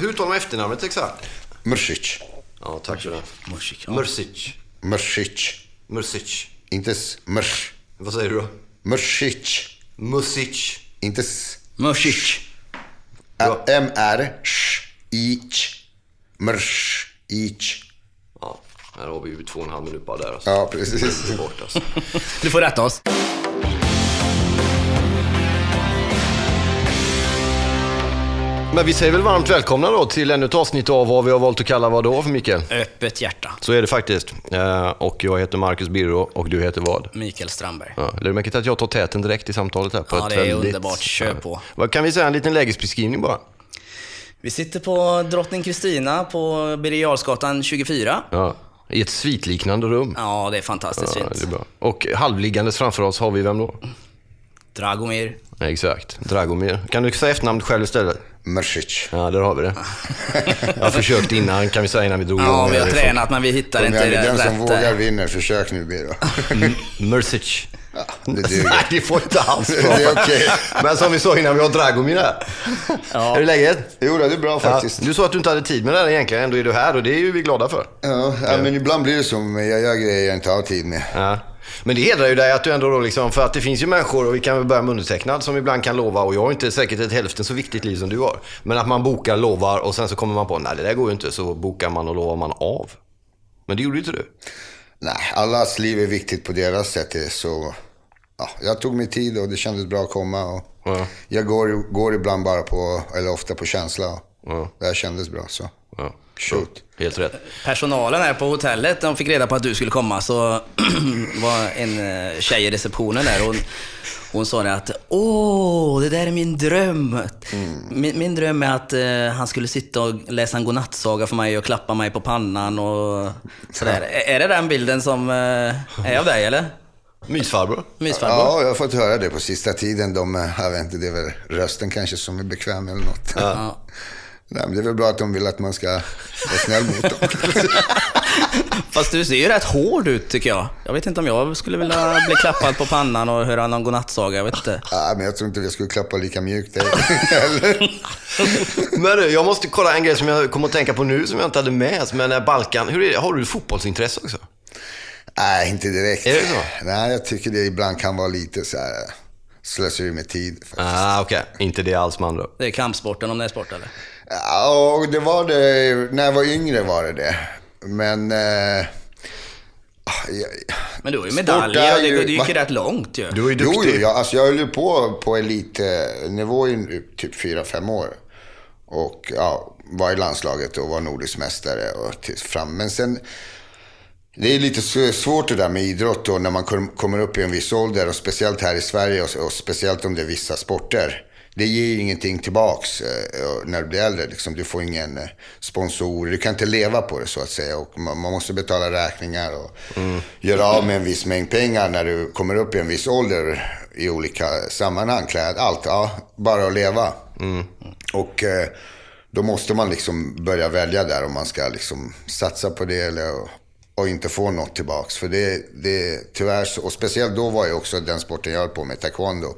Hur tar man efternamnet exakt? Mrsic. Ja, tack för det. Ja. Mrsic. Mrsic. Mrsic. Inte s- mrs. Vad säger du då? Mrsic. Music. Inte s. Musik. Ä- M-R-S-I-C. Mrsic. Ja, här har vi ju två och en halv minut bara där. Alltså. Ja, precis. Bort, alltså. Du får rätta oss. Men vi säger väl varmt välkomna då till ännu ett avsnitt av vad vi har valt att kalla vad då för Mikael? Öppet hjärta. Så är det faktiskt. Eh, Och jag heter Marcus Birro och du heter vad? Mikael Strandberg. Ja, du till att jag tar täten direkt i samtalet här? På Ja, ett det är väldigt... underbart. Kör på. Vad Kan vi säga en liten lägesbeskrivning bara? Vi sitter på Drottning Kristina på Birger Jarlsgatan 24. Ja, I ett svitliknande rum. Ja, det är fantastiskt Ja, är fint. bra. Och halvliggandes framför oss har vi vem då? Dragomir. Ja, Exakt, Dragomir. Kan du säga efternamnet själv istället? Mrsic. Ja, där har vi det. Jag har försökt innan, kan vi säga innan vi drog Ja, vi har Det tränat men vi hittar Kom inte rätt. den som vågar vinner. Försök nu Biro. Mrsic. Det Nej, duger. det får inte alls Det vara. är okej. Men som vi sa innan, vi har Dragomir här. Ja. Är det läget? Jo, det är bra Ja, faktiskt. du sa att du inte hade tid med det här egentligen, ändå är du här och det är ju vi glada för. Ja, ja, men ibland blir det så. Men jag gör grejer jag inte har tid med. Ja. Men det hedrar ju dig att du ändå då liksom, för att det finns ju människor, och vi kan väl börja med undertecknad, som ibland kan lova, och jag har inte säkert ett hälften så viktigt liv som du har. Men att man bokar, lovar och sen så kommer man på, nej det där går ju inte, så bokar man och lovar man av. Men det gjorde ju inte du. Nej, allas liv är viktigt på deras sätt. Så ja, jag tog mig tid och det kändes bra att komma. Och Ja. Jag går, går ibland bara på, eller ofta på känsla. Ja. Det här kändes bra så. Ja. Shoot. Helt rätt. Personalen här på hotellet, de fick reda på att du skulle komma, så var en eh, tjej i receptionen där. Hon, hon sa det att åh, det där är min dröm. Min, min dröm är att eh, han skulle sitta och läsa en godnattsaga för mig och klappa mig på pannan och sådär. Är, är det den bilden som eh, är av dig eller? Mysfarbror. Mysfarbror? Ja, jag har fått höra det på sista tiden. De, eh, jag vet inte, det är väl rösten kanske som är bekväm eller något. Ja. Nej, men det är väl bra att de vill att man ska vara snäll mot dem. Fast du ser ju rätt hård ut tycker jag. Jag vet inte om jag skulle vilja bli klappad på pannan och höra någon godnattsaga, jag vet inte. ja, men jag tror inte vi skulle klappa lika mjukt. Eller? Men du, jag måste kolla en grej som jag kommer att tänka på nu som jag inte hade med. Men Balkan, hur är det? har du fotbollsintresse också? Nej, inte direkt. Är det så? Nej, jag tycker det ibland kan vara lite så här slöseri med tid. Faktiskt. Ah, okej. Inte det alls med andra. Det är kampsporten om det är sport eller? Ja, och det var det, när jag var yngre var det det. Men... Eh, ah, jag, Men du har ju medaljer och är det, ju- det gick ju rätt långt ju. Du är ju duktig. jo, jag, alltså jag höll ju på på elitnivå i typ 4-5 år. Och ja, var i landslaget och var nordisk mästare och till fram. Men sen, det är lite svårt det där med idrott då när man kom- kommer upp i en viss ålder och speciellt här i Sverige och, och speciellt om det är vissa sporter. Det ger ju ingenting tillbaks eh, när du blir äldre. Liksom. Du får ingen eh, sponsor, du kan inte leva på det så att säga. Och man, måste betala räkningar och göra av med en viss mängd pengar när du kommer upp i en viss ålder i olika sammanhang. Kläd, allt, ja, bara att leva. Och eh, då måste man liksom börja välja där om man ska liksom satsa på det eller och inte få något tillbaks. För det, det tyvärr så, och speciellt då var ju också den sporten jag höll på med, taekwondo.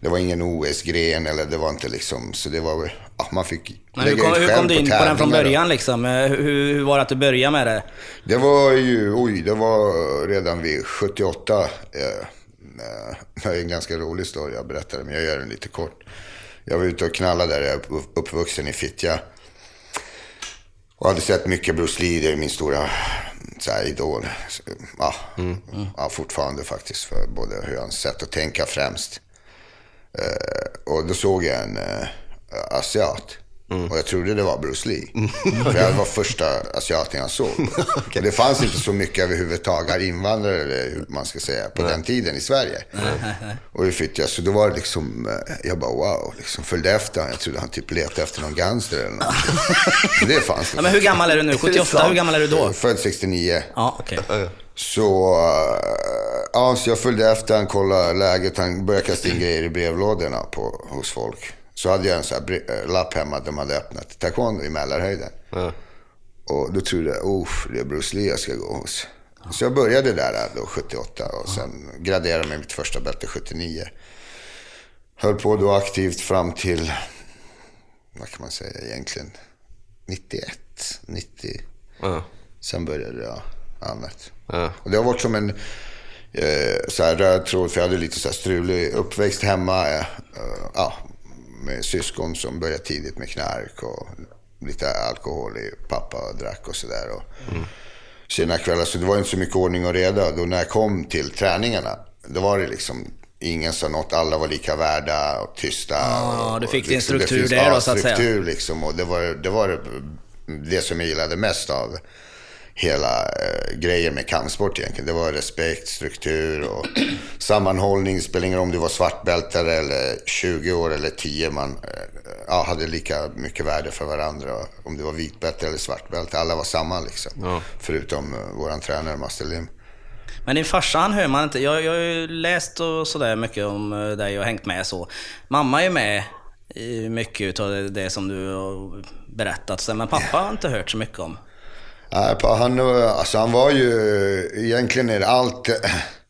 Det var ingen OS-gren eller det var inte liksom, så det var, ja, man fick Men hur lägga kom, ut hur själv kom du in på den från början liksom? Eh, Hur, hur var det att du började med det? Det var ju, oj, det var redan vid 78. Eh, eh, det är en ganska rolig story jag berättade, men jag gör den lite kort. Jag var ute och knallade där, jag är upp- uppvuxen i Fittja. Och hade sett mycket Bruce Lee, det är min stora så här, idol. Så, mm. ja, fortfarande faktiskt, för både hur hans sätt att tänka främst. Eh, och då såg jag en eh, asiat. Och jag trodde det var Bruce Lee. För det var första asiaten jag såg. Och det fanns inte så mycket överhuvudtaget invandrare, eller hur man ska säga, på den tiden i Sverige. Och hur fick jag, så då var det liksom, eh, jag bara wow, liksom följde efter honom. Jag trodde han typ letade efter någon gangster eller något. Det fanns Ja, men hur gammal är du nu? 78? Hur gammal är du då? Född 69. Ja, okej. Så, eh, ja, så jag följde efter han, kollade läget. Han började kasta in grejer i brevlådorna på, hos folk. Så hade jag en sån här eh, lapp hemma. De hade öppnat taekwondo i Mälarhöjden. Och då trodde jag, oh, det är Bruce Lee jag ska gå hos. Så jag började där då, 78 och sen graderade mig mitt första bälte 79. Höll på då aktivt fram till, vad kan man säga egentligen, 91, 90. Ja. Sen började jag annat. Ja. Och det har varit som en eh, så här röd tråd, för jag hade lite så här strulig uppväxt hemma. Eh, eh, ja, med syskon som började tidigt med knark och lite alkohol i pappa drack och sådär. Mm. Sena kvällar, så det var inte så mycket ordning och reda. Då när jag kom till träningarna, då var det liksom ingen sa något, alla var lika värda och tysta. Ja, och, du fick och, din struktur finns- där då, så att säga. struktur liksom. Och det var, det var det, det som jag gillade mest av hela eh, grejen med kampsport egentligen. Det var respekt, struktur och sammanhållning. Spelar ingen om du var svartbältare eller 20 år eller 10. Man eh, ja, hade lika mycket värde för varandra. Om du var vitbälte eller svartbälte. Alla var samma liksom. Förutom uh, våran tränare Master Lim. Men din farsa, han hör man inte. Jag, jag har ju läst och sådär mycket om eh, dig och hängt med så. Mamma är med i mycket av det, det som du har berättat. så, Men pappa har inte hört så mycket om. Han, alltså han var ju, egentligen är det allt,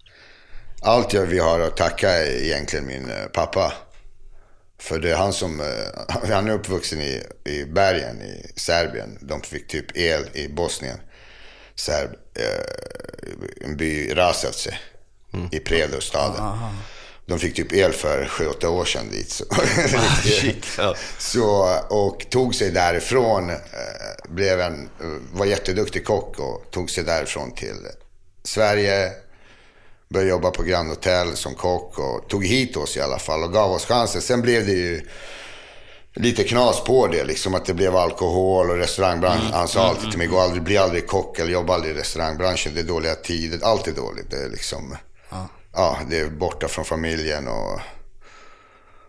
allt jag vi har att tacka egentligen min eh, pappa. För det är han som, eh, han är uppvuxen i, i bergen i Serbien. De fick typ el i Bosnien. Serb, eh, en by, Rasovce, i Predostaden. De fick typ el för 7-8 år sedan dit. Så. Ja. Så, och tog sig därifrån, eh, blev en, var jätteduktig kock och tog sig därifrån till Sverige. Började jobba på Grand Hotel som kock och tog hit oss i alla fall och gav oss chansen. Sen blev det ju lite knas på det, liksom att det blev alkohol och restaurangbranschen. Han sa alltid till mig, gå aldrig, bli aldrig kock eller jobba aldrig i restaurangbranschen. Det är dåliga tider, allt är dåligt. Det är liksom, ja, det är borta från familjen och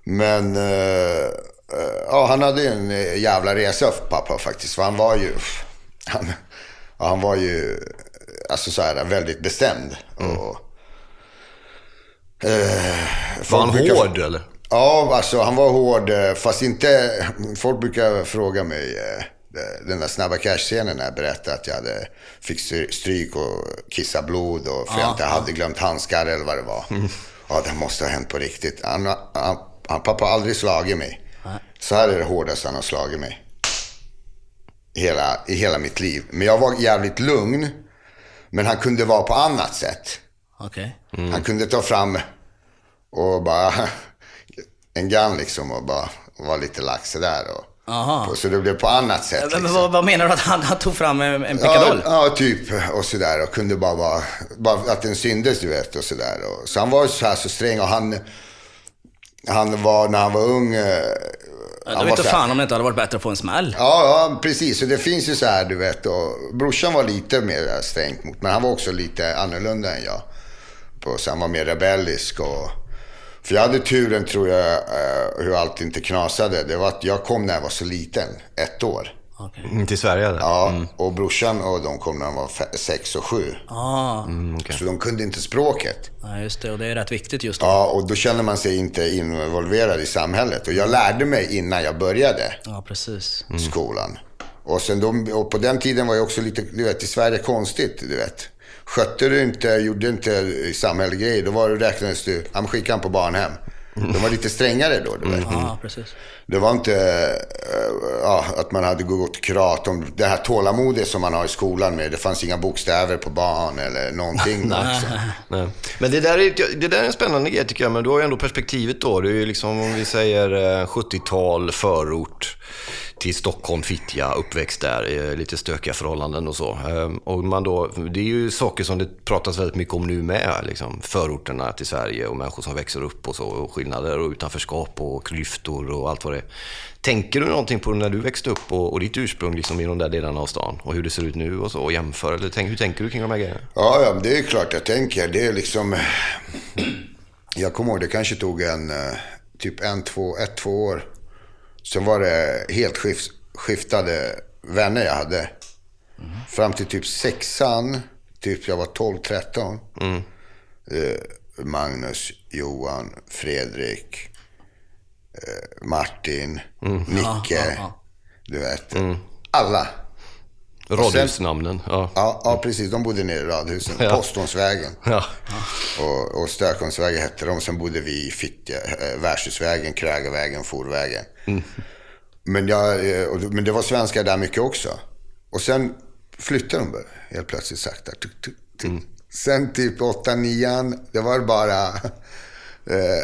men eh, ja, han hade ju en eh, jävla resa pappa faktiskt. För han var ju, han, han var ju alltså så här, väldigt bestämd. Och, eh, Var han brukar- hård eller? Ja, alltså han var hård. eh, Fast inte... Folk brukar fråga mig eh, den där Snabba Cash-scenen när jag berättade att jag hade, fick stry- stryk och kissa blod och för jag inte hade glömt handskar eller vad det var. Ja, det måste ha hänt på riktigt. Han, han, han, pappa har aldrig slagit mig. Så här är det hårdaste han har slagit mig. Hela, I hela mitt liv. Men jag var jävligt lugn. Men han kunde vara på annat sätt. Okej. Han kunde ta fram och bara en gun liksom och bara vara lite lax sådär. Och, Aha. Så det blev på annat sätt. Men Liksom. vad, vad menar du att han, han tog fram en, en Ja, pickadoll? ja, typ. Och sådär. Och kunde bara vara, bara att den syndes du vet och sådär. Så han var så här så sträng och han, han var, när han var ung, eh, Jag han vet var inte så här- fan om det inte hade varit bättre att få en smäll. Ja, ja, precis. Så det finns ju så här, du vet. Och brorsan var lite mer strängt mot, men han var också lite annorlunda än jag. Så han var mer rebellisk och... För jag hade turen, tror jag, eh, hur allt inte knasade. Det var att jag kom när jag var så liten, ett år. Okej. Mm, till Sverige eller? Ja, och brorsan och de kom när de var sex och sju. Ah, Så de kunde inte språket. ja, just det. Och det är rätt viktigt just då. Ja, och då känner man sig inte involverad i samhället. Och jag lärde mig innan jag började. Ja, precis. skolan. Och, sen de, och på den tiden var jag också lite, du vet, i Sverige konstigt, du vet. Skötte du inte, gjorde inte samhälleliga grejer, då var det, räknades du, ja men skicka på barnhem. De var lite strängare då, du vet. Ja, precis. Det var inte eh, ja, att man hade gått krat om det här tålamodet som man har i skolan med. Det fanns inga bokstäver på barn eller någonting. då, liksom. Nej. Men det där, är, det där är en spännande grej tycker jag, men du har ju ändå perspektivet då. Det är ju liksom om vi säger eh, 70-tal, förort till Stockholm, Fittja, uppväxt där, eh, lite stökiga förhållanden och så. Ehm, och man då, det är ju saker som det pratas väldigt mycket om nu med, liksom. förorterna till Sverige och människor som växer upp och så, och skillnader och utanförskap och klyftor och allt vad det är. Tänker du någonting på när du växte upp och, och ditt ursprung liksom i de där delarna av stan och hur det ser ut nu och så och jämför? Eller tänk, hur tänker du kring de här grejerna? Ja, ja, det är klart jag tänker. Det är liksom... Jag kommer ihåg, det kanske tog en, eh, typ en, två, ett, två år. Sen var det helt skift, skiftade vänner jag hade. Fram till typ sexan, typ jag var 12, 13. Eh, Magnus, Johan, Fredrik, eh, Martin, Nicke. ja, ja. Du vet. Alla. Radhusnamnen, ja. Ja, ja, precis. De bodde nere i radhusen. Ja. Postonsvägen. ja. Och, och Stökholmsvägen hette de. Sen bodde vi i Fittja, eh, Värdshusvägen, Krägavägen, Forvägen. Men, jag, eh, men det var svenskar där mycket också. Och sen flyttade de helt plötsligt sakta. Tuk, tuk, tuk. Sen typ 8 9 det var bara eh,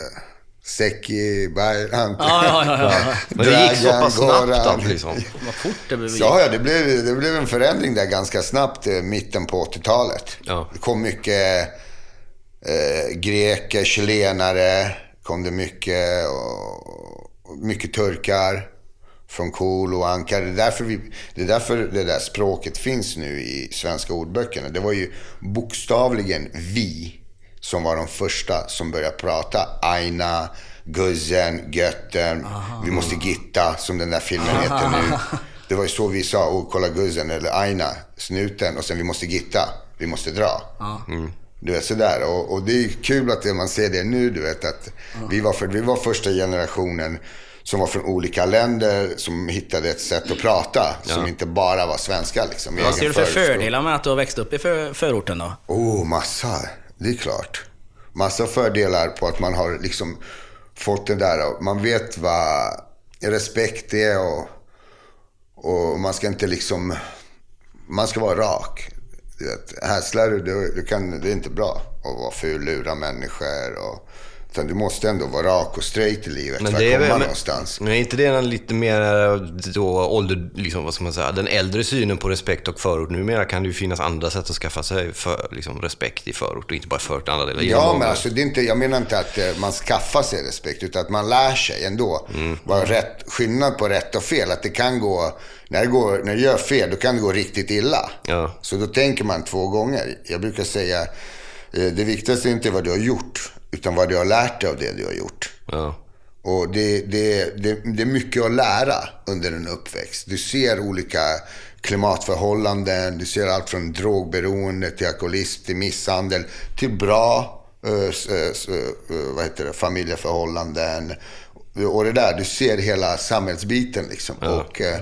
eh, Seki, Bayram. Ja, ja, ja. ja. Men det gick så pass snabbt Goran. då, liksom. Vad fort det blev. Ja, ja det, blev, det blev en förändring där ganska snabbt, eh, mitten på 80-talet. Ja. Det kom mycket eh, greker, chilenare, kom det mycket, och, mycket turkar från Kol och Ankara. Det är, därför vi, det är därför det där språket finns nu i svenska ordböckerna. Det var ju bokstavligen vi som var de första som började prata aina, guzzen, götten, vi måste gitta som den där filmen heter nu. Det var ju så vi sa, och kolla guzzen eller aina, snuten och sen vi måste gitta, vi måste dra. Mm. Du vet sådär. Och, och det är kul att man ser det nu, du vet att vi, var för, vi var första generationen som var från olika länder som hittade ett sätt att prata som inte bara var svenska liksom. Vad ser du för fördelar med att du har växt upp i för, förorten då? Oh, massa. Det är klart. Massa fördelar på att man har liksom fått det där. Man vet vad respekt är och, och man ska inte liksom... Man ska vara rak. Häslar du, du, du kan, det är inte bra att vara ful, lura människor. Och, utan du måste ändå vara rak och straight i livet för att komma väl- någonstans. Men är inte det en lite mer då, ålder, liksom, vad ska man säga, den äldre synen på respekt och förort? Numera kan det ju finnas andra sätt att skaffa sig för, liksom, respekt i förort och inte bara i förort andra delar. Ja, många- men alltså, det är inte, jag menar inte att eh, man skaffar sig respekt, utan att man lär sig ändå. Vad är rätt, skillnad på rätt och fel. Att det kan gå, när, det går, när du gör fel, då kan det gå riktigt illa. Ja. Så då tänker man två gånger. Jag brukar säga, eh, det viktigaste är inte vad du har gjort, utan vad du har lärt dig av det du har gjort. Ja. Och det, det, det, det är mycket att lära under en uppväxt. Du ser olika klimatförhållanden, du ser allt från drogberoende till alkoholism till misshandel till bra det, familjeförhållanden. Och det där, du ser hela samhällsbiten liksom. Och eh,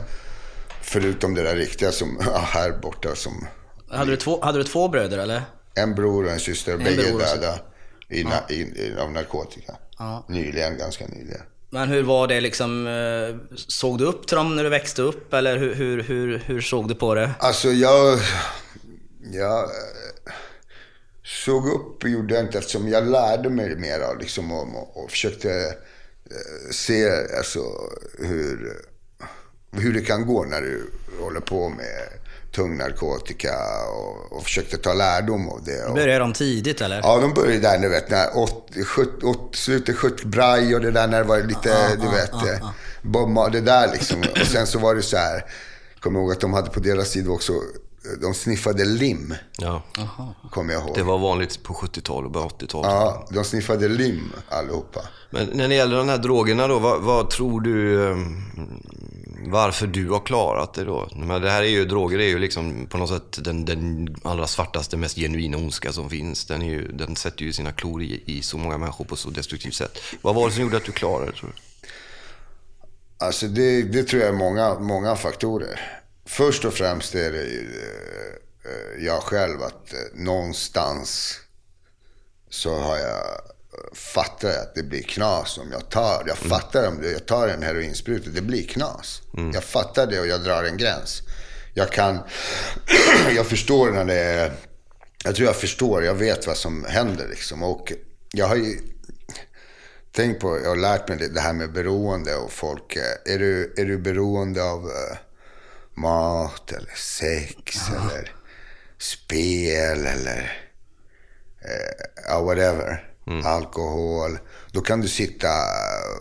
förutom det där riktiga som ja, här borta som Hade du två, hade du två bröder eller? en bror och en syster, bägge och syster. döda i, na- i, i, av narkotika. Ja. Nyligen, ganska nyligen. Men hur var det liksom, eh, såg du upp till dem när du växte upp eller hur, hur, hur, hur såg du på det? Alltså jag, jag såg upp gjorde jag inte eftersom jag lärde mig mer liksom om och, och försökte eh, se alltså, hur, hur det kan gå när du håller på med tung narkotika och, och försökte ta lärdom av det. Och, Började de tidigt eller? Ja, de började där, du vet, när 80, 70, 80, slutet 70 braj och det där när det var lite, du vet, eh, Bob Mar- det där liksom. Och sen så var det så här, kommer ihåg att de hade på deras sida också, de sniffade lim, ja. kommer jag ihåg. Det var vanligt på 70-talet och början 80-talet. Ja, de sniffade lim allihopa. Men när det gäller de här drogerna då, vad, vad tror du, eh, varför du har klarat det då? Men det här är ju, droger är ju liksom på något sätt den, den allra svartaste, mest genuina ondska som finns. Den, är ju, den sätter ju sina klor i, i så många människor på så destruktivt sätt. Vad var det som gjorde att du klarade det tror du? Alltså det, det tror jag är många, många faktorer. Först och främst är det ju eh, eh, jag själv att eh, någonstans så har jag fattar jag att det blir knas om jag tar. Jag fattar om jag tar en heroinspruta, det blir knas. Jag fattar det och jag drar en gräns. Jag kan, jag förstår när det är, jag tror jag förstår, jag vet vad som händer liksom. Och jag har ju tänkt på, jag har lärt mig det, här med beroende och folk. eh, Är du, är du beroende av eh, mat eller sex eller spel eller eh, ja, whatever. Alkohol. Då kan du sitta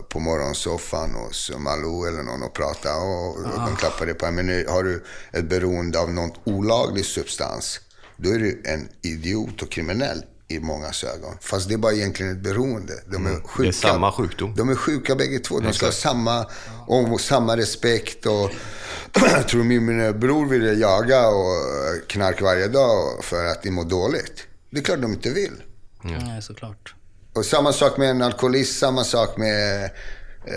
på morgonsoffan hos Malou eller någon och prata och, och de klappar dig på en minut. Har du ett beroende av någon olaglig substans, då är du en idiot och kriminell i många ögon. Fast det är bara egentligen ett beroende. De är sjuka. Det är samma sjukdom. De är sjuka bägge två. De ska ha samma, och samma respekt. Och, jag tror min bror ville jaga och knarka varje dag för att de mår dåligt. Det är klart de inte vill. Nej, såklart. Och samma sak med en alkoholist, samma sak med eh,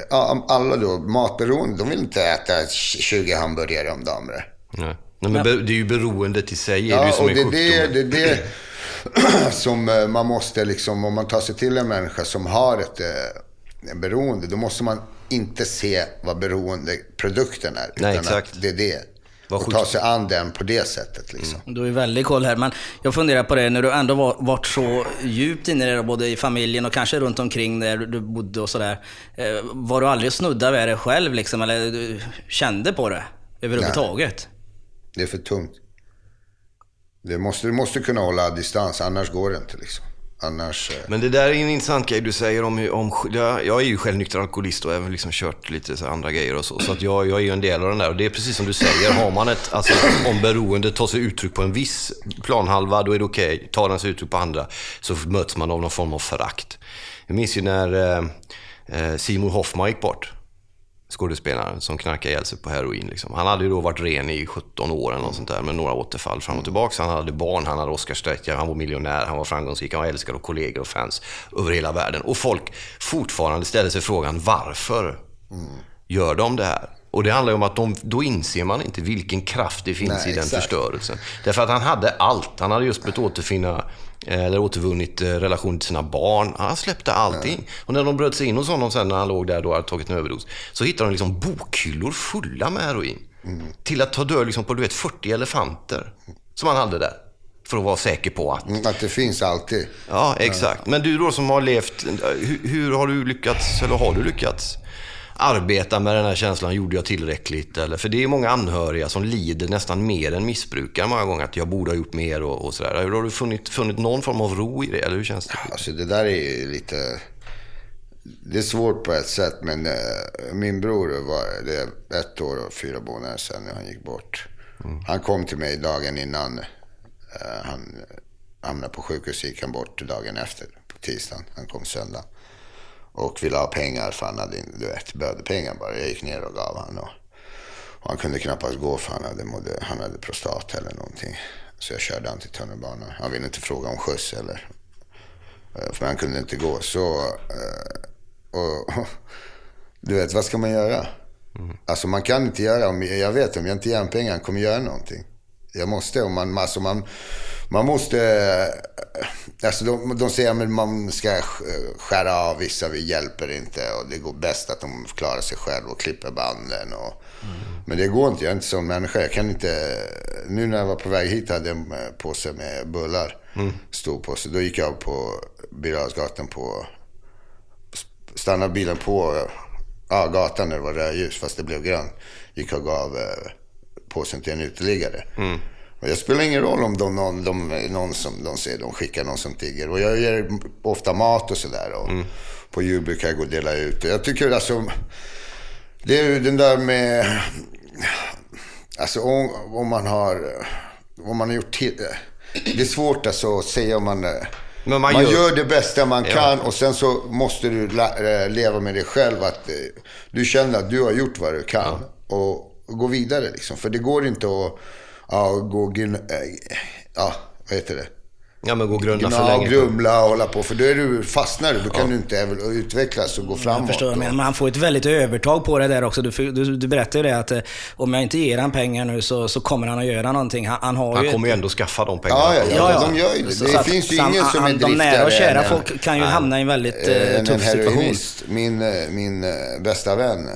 ja, alla då, matberoende. De vill inte äta 20 hamburgare om dagen. Nej. Nej, men det är ju beroendet i sig, är det Ja, som och det är sjukdomen. det, det, är det som eh, man måste liksom, om man tar sig till en människa som har ett eh, en beroende, då måste man inte se vad beroendeprodukten är. Nej, utan exakt. att det är det. Och ta sig an den på det sättet liksom. Du har ju väldigt koll här, men jag funderar på det när du ändå var, varit så djupt inne i det, både i familjen och kanske runt omkring där du bodde och sådär. Eh, var du aldrig snudda vid det själv liksom, eller du kände på det överhuvudtaget? Det är för tungt. Det måste, du måste kunna hålla distans, annars går det inte liksom. Annars... Eh. Men det där är en intressant grej du säger om... om jag jag är ju själv nykter alkoholist och även liksom kört lite så andra grejer och så. Så att jag, jag är ju en del av den där. Och det är precis som du säger, har man ett... Alltså om beroende tar sig uttryck på en viss planhalva, då är det okej. Tar den sig uttryck på andra, så möts man av någon form av förakt. Jag minns ju när eh, eh Simon Hoffman gick bort. Skådespelaren som knarkade ihjäl sig på heroin. Liksom. Han hade ju då varit ren i 17 år eller något sånt där med några återfall fram och tillbaka. Han hade barn, han hade Oscarssträckare, han var miljonär, han var framgångsrik, han var älskad av kollegor och fans över hela världen. Och folk fortfarande ställer sig frågan varför gör de det här? Och det handlar ju om att de, då inser man inte vilken kraft det finns Nej, i den exakt. förstörelsen. Därför att han hade allt. Han hade just blivit återfinna, eller återvunnit eh, relation till sina barn. Han släppte allting. Och när de bröt sig in hos honom sen när han låg där och hade tagit en överdos, så hittade de liksom bokhyllor fulla med heroin. Till att ta död liksom på du vet, 40 elefanter som han hade där. För att vara säker på att mm, Att det finns alltid. Ja, exakt. Men du då som har levt, hur, hur har du lyckats, eller har du lyckats arbeta med den här känslan, gjorde jag tillräckligt? Eller, för det är många anhöriga som lider nästan mer än missbrukare många gånger, att jag borde ha gjort mer och, och sådär. Har du funnit, funnit någon form av ro i det, eller hur känns det? Alltså det där är ju lite... Det är svårt på ett sätt, men eh, min bror var det ett år och fyra månader sedan när han gick bort. Han kom till mig dagen innan eh, han hamnade på sjukhus, gick han bort dagen efter, på tisdagen. Han kom söndag. Och ville ha pengar, för han hade, du vet, behövde pengar bara. Jag gick ner och gav han. Och, och han kunde knappast gå för han hade, mådde, han hade prostat eller någonting. Så jag körde han till tunnelbanan. Han ville inte fråga om skjuts eller Eh, För han kunde inte gå. Så, eh, och, du vet, vad ska man göra? Alltså man kan inte göra, om, jag vet om jag inte ger honom pengar, han kommer göra någonting. Jag måste, och man, alltså man, man måste, eh, alltså de, de säger att man ska sk- skära av vissa, vi hjälper inte och det går bäst att de klarar sig själv och klipper banden. Och, Men det går inte, jag är inte sån människa. Jag kan inte, nu när jag var på väg hit hade jag en eh, påse med bullar, stor påse. Då gick jag på Birger på stannade bilen på ja, gatan när det var rödljus, fast det blev grönt. Gick och gav eh, påsen till en uteliggare. Och jag spelar ingen roll om de, någon, de, någon som de ser, de skickar någon som tigger. Och jag ger ofta mat och sådär. Och På jul brukar jag gå och dela ut. Och Jag tycker alltså, det är ju den där med, alltså om, om man har, om man har gjort till, det är svårt alltså att säga om man man man, gör- gör... det bästa man Ja. kan och sen så måste du eh, leva med dig själv. Att eh, du känner att du har gjort vad du kan. Och, och gå vidare liksom. För det går inte att ja, gå gun, eh, ja, vad heter det? Ja, men gå och grunna för Gna, länge. på- grumla och hålla på. För då är du, fastnar du. Då kan du inte utvecklas och gå framåt. Jag förstår, men man får ett väldigt övertag på det där också. Du, du, du berättade ju det att eh, om jag inte ger han pengar nu så, så kommer han att göra någonting. Han, han har Han ju... kommer ju ändå skaffa de pengarna. Ja, ja, ja, de gör ju det. Så- Det finns ju ingen som är han- De nära och driftigare kära än- folk kan ju hamna i en väldigt eh, Eh, en tuff situation. Min, min bästa vän.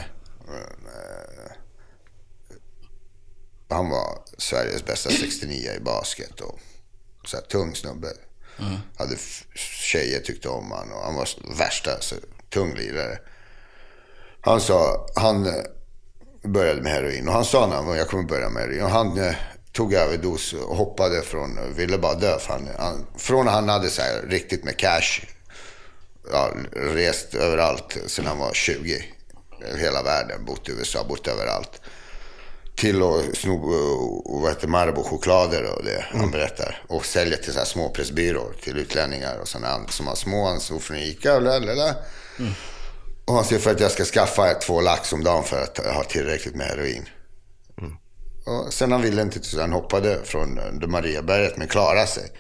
Han var Sveriges bästa 69 i basket. Och så här, tung snubbe. Hade tjejer tyckte om han och han var värsta så, tung lirare. Han sa, han eh, började med heroin och han sa när han var, jag kommer börja med heroin. Och han eh, tog överdos och hoppade från, eh, ville bara dö. För han, han, från att han hade så här riktigt med cash ja, rest överallt sen han var 20. Hela världen, bott i USA, bott överallt. Till att sno och, vad heter Marabou-choklader och det han berättar. Och sälja till så här småpressbyråer till utlänningar och sådana som har små. Han stod från Ica och lalala. Och han säger för att jag ska skaffa två lax om dagen för att ha tillräckligt med heroin. Och sen han ville inte, så han hoppade från eh, Mariaberget men klarade sig.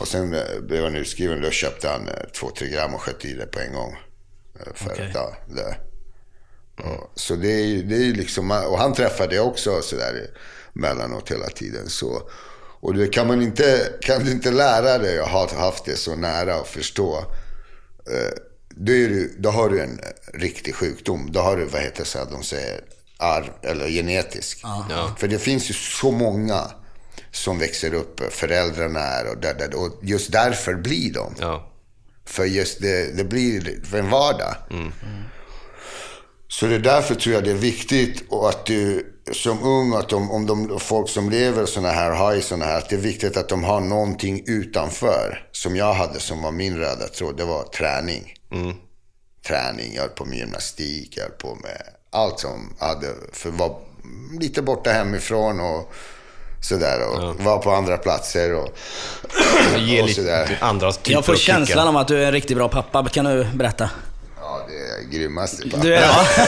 Och sen eh, blev han utskriven. Då köpte han eh, två, tre gram och sköt i det på en gång. eh, För Okej. att ja, dö. Så det är ju det är liksom, och han träffade jag också sådär mellanåt hela tiden. Så, och det kan man inte, kan du inte lära dig att ha haft det så nära och förstå. Eh, då, är du, då har du en riktig sjukdom. Då har du, vad heter det, de säger, arv eller genetisk. Ja. För det finns ju så många som växer upp, föräldrarna är och, där, där, och just därför blir de. Ja. För just det, det blir för en vardag. Så det är därför tror jag det är viktigt och att du som ung, att de, om de folk som lever såna här, har i såna här, att det är viktigt att de har någonting utanför. Som jag hade som var min röda tråd, det var träning. Träning, jag höll på med gymnastik, jag höll på med allt som hade, för var lite borta hemifrån och sådär. Och var på andra platser och, och sådär. andra typer Jag får känslan av att du är en riktigt bra pappa. Kan du berätta? Ja, det är grymmaste. pappa. Du är ja.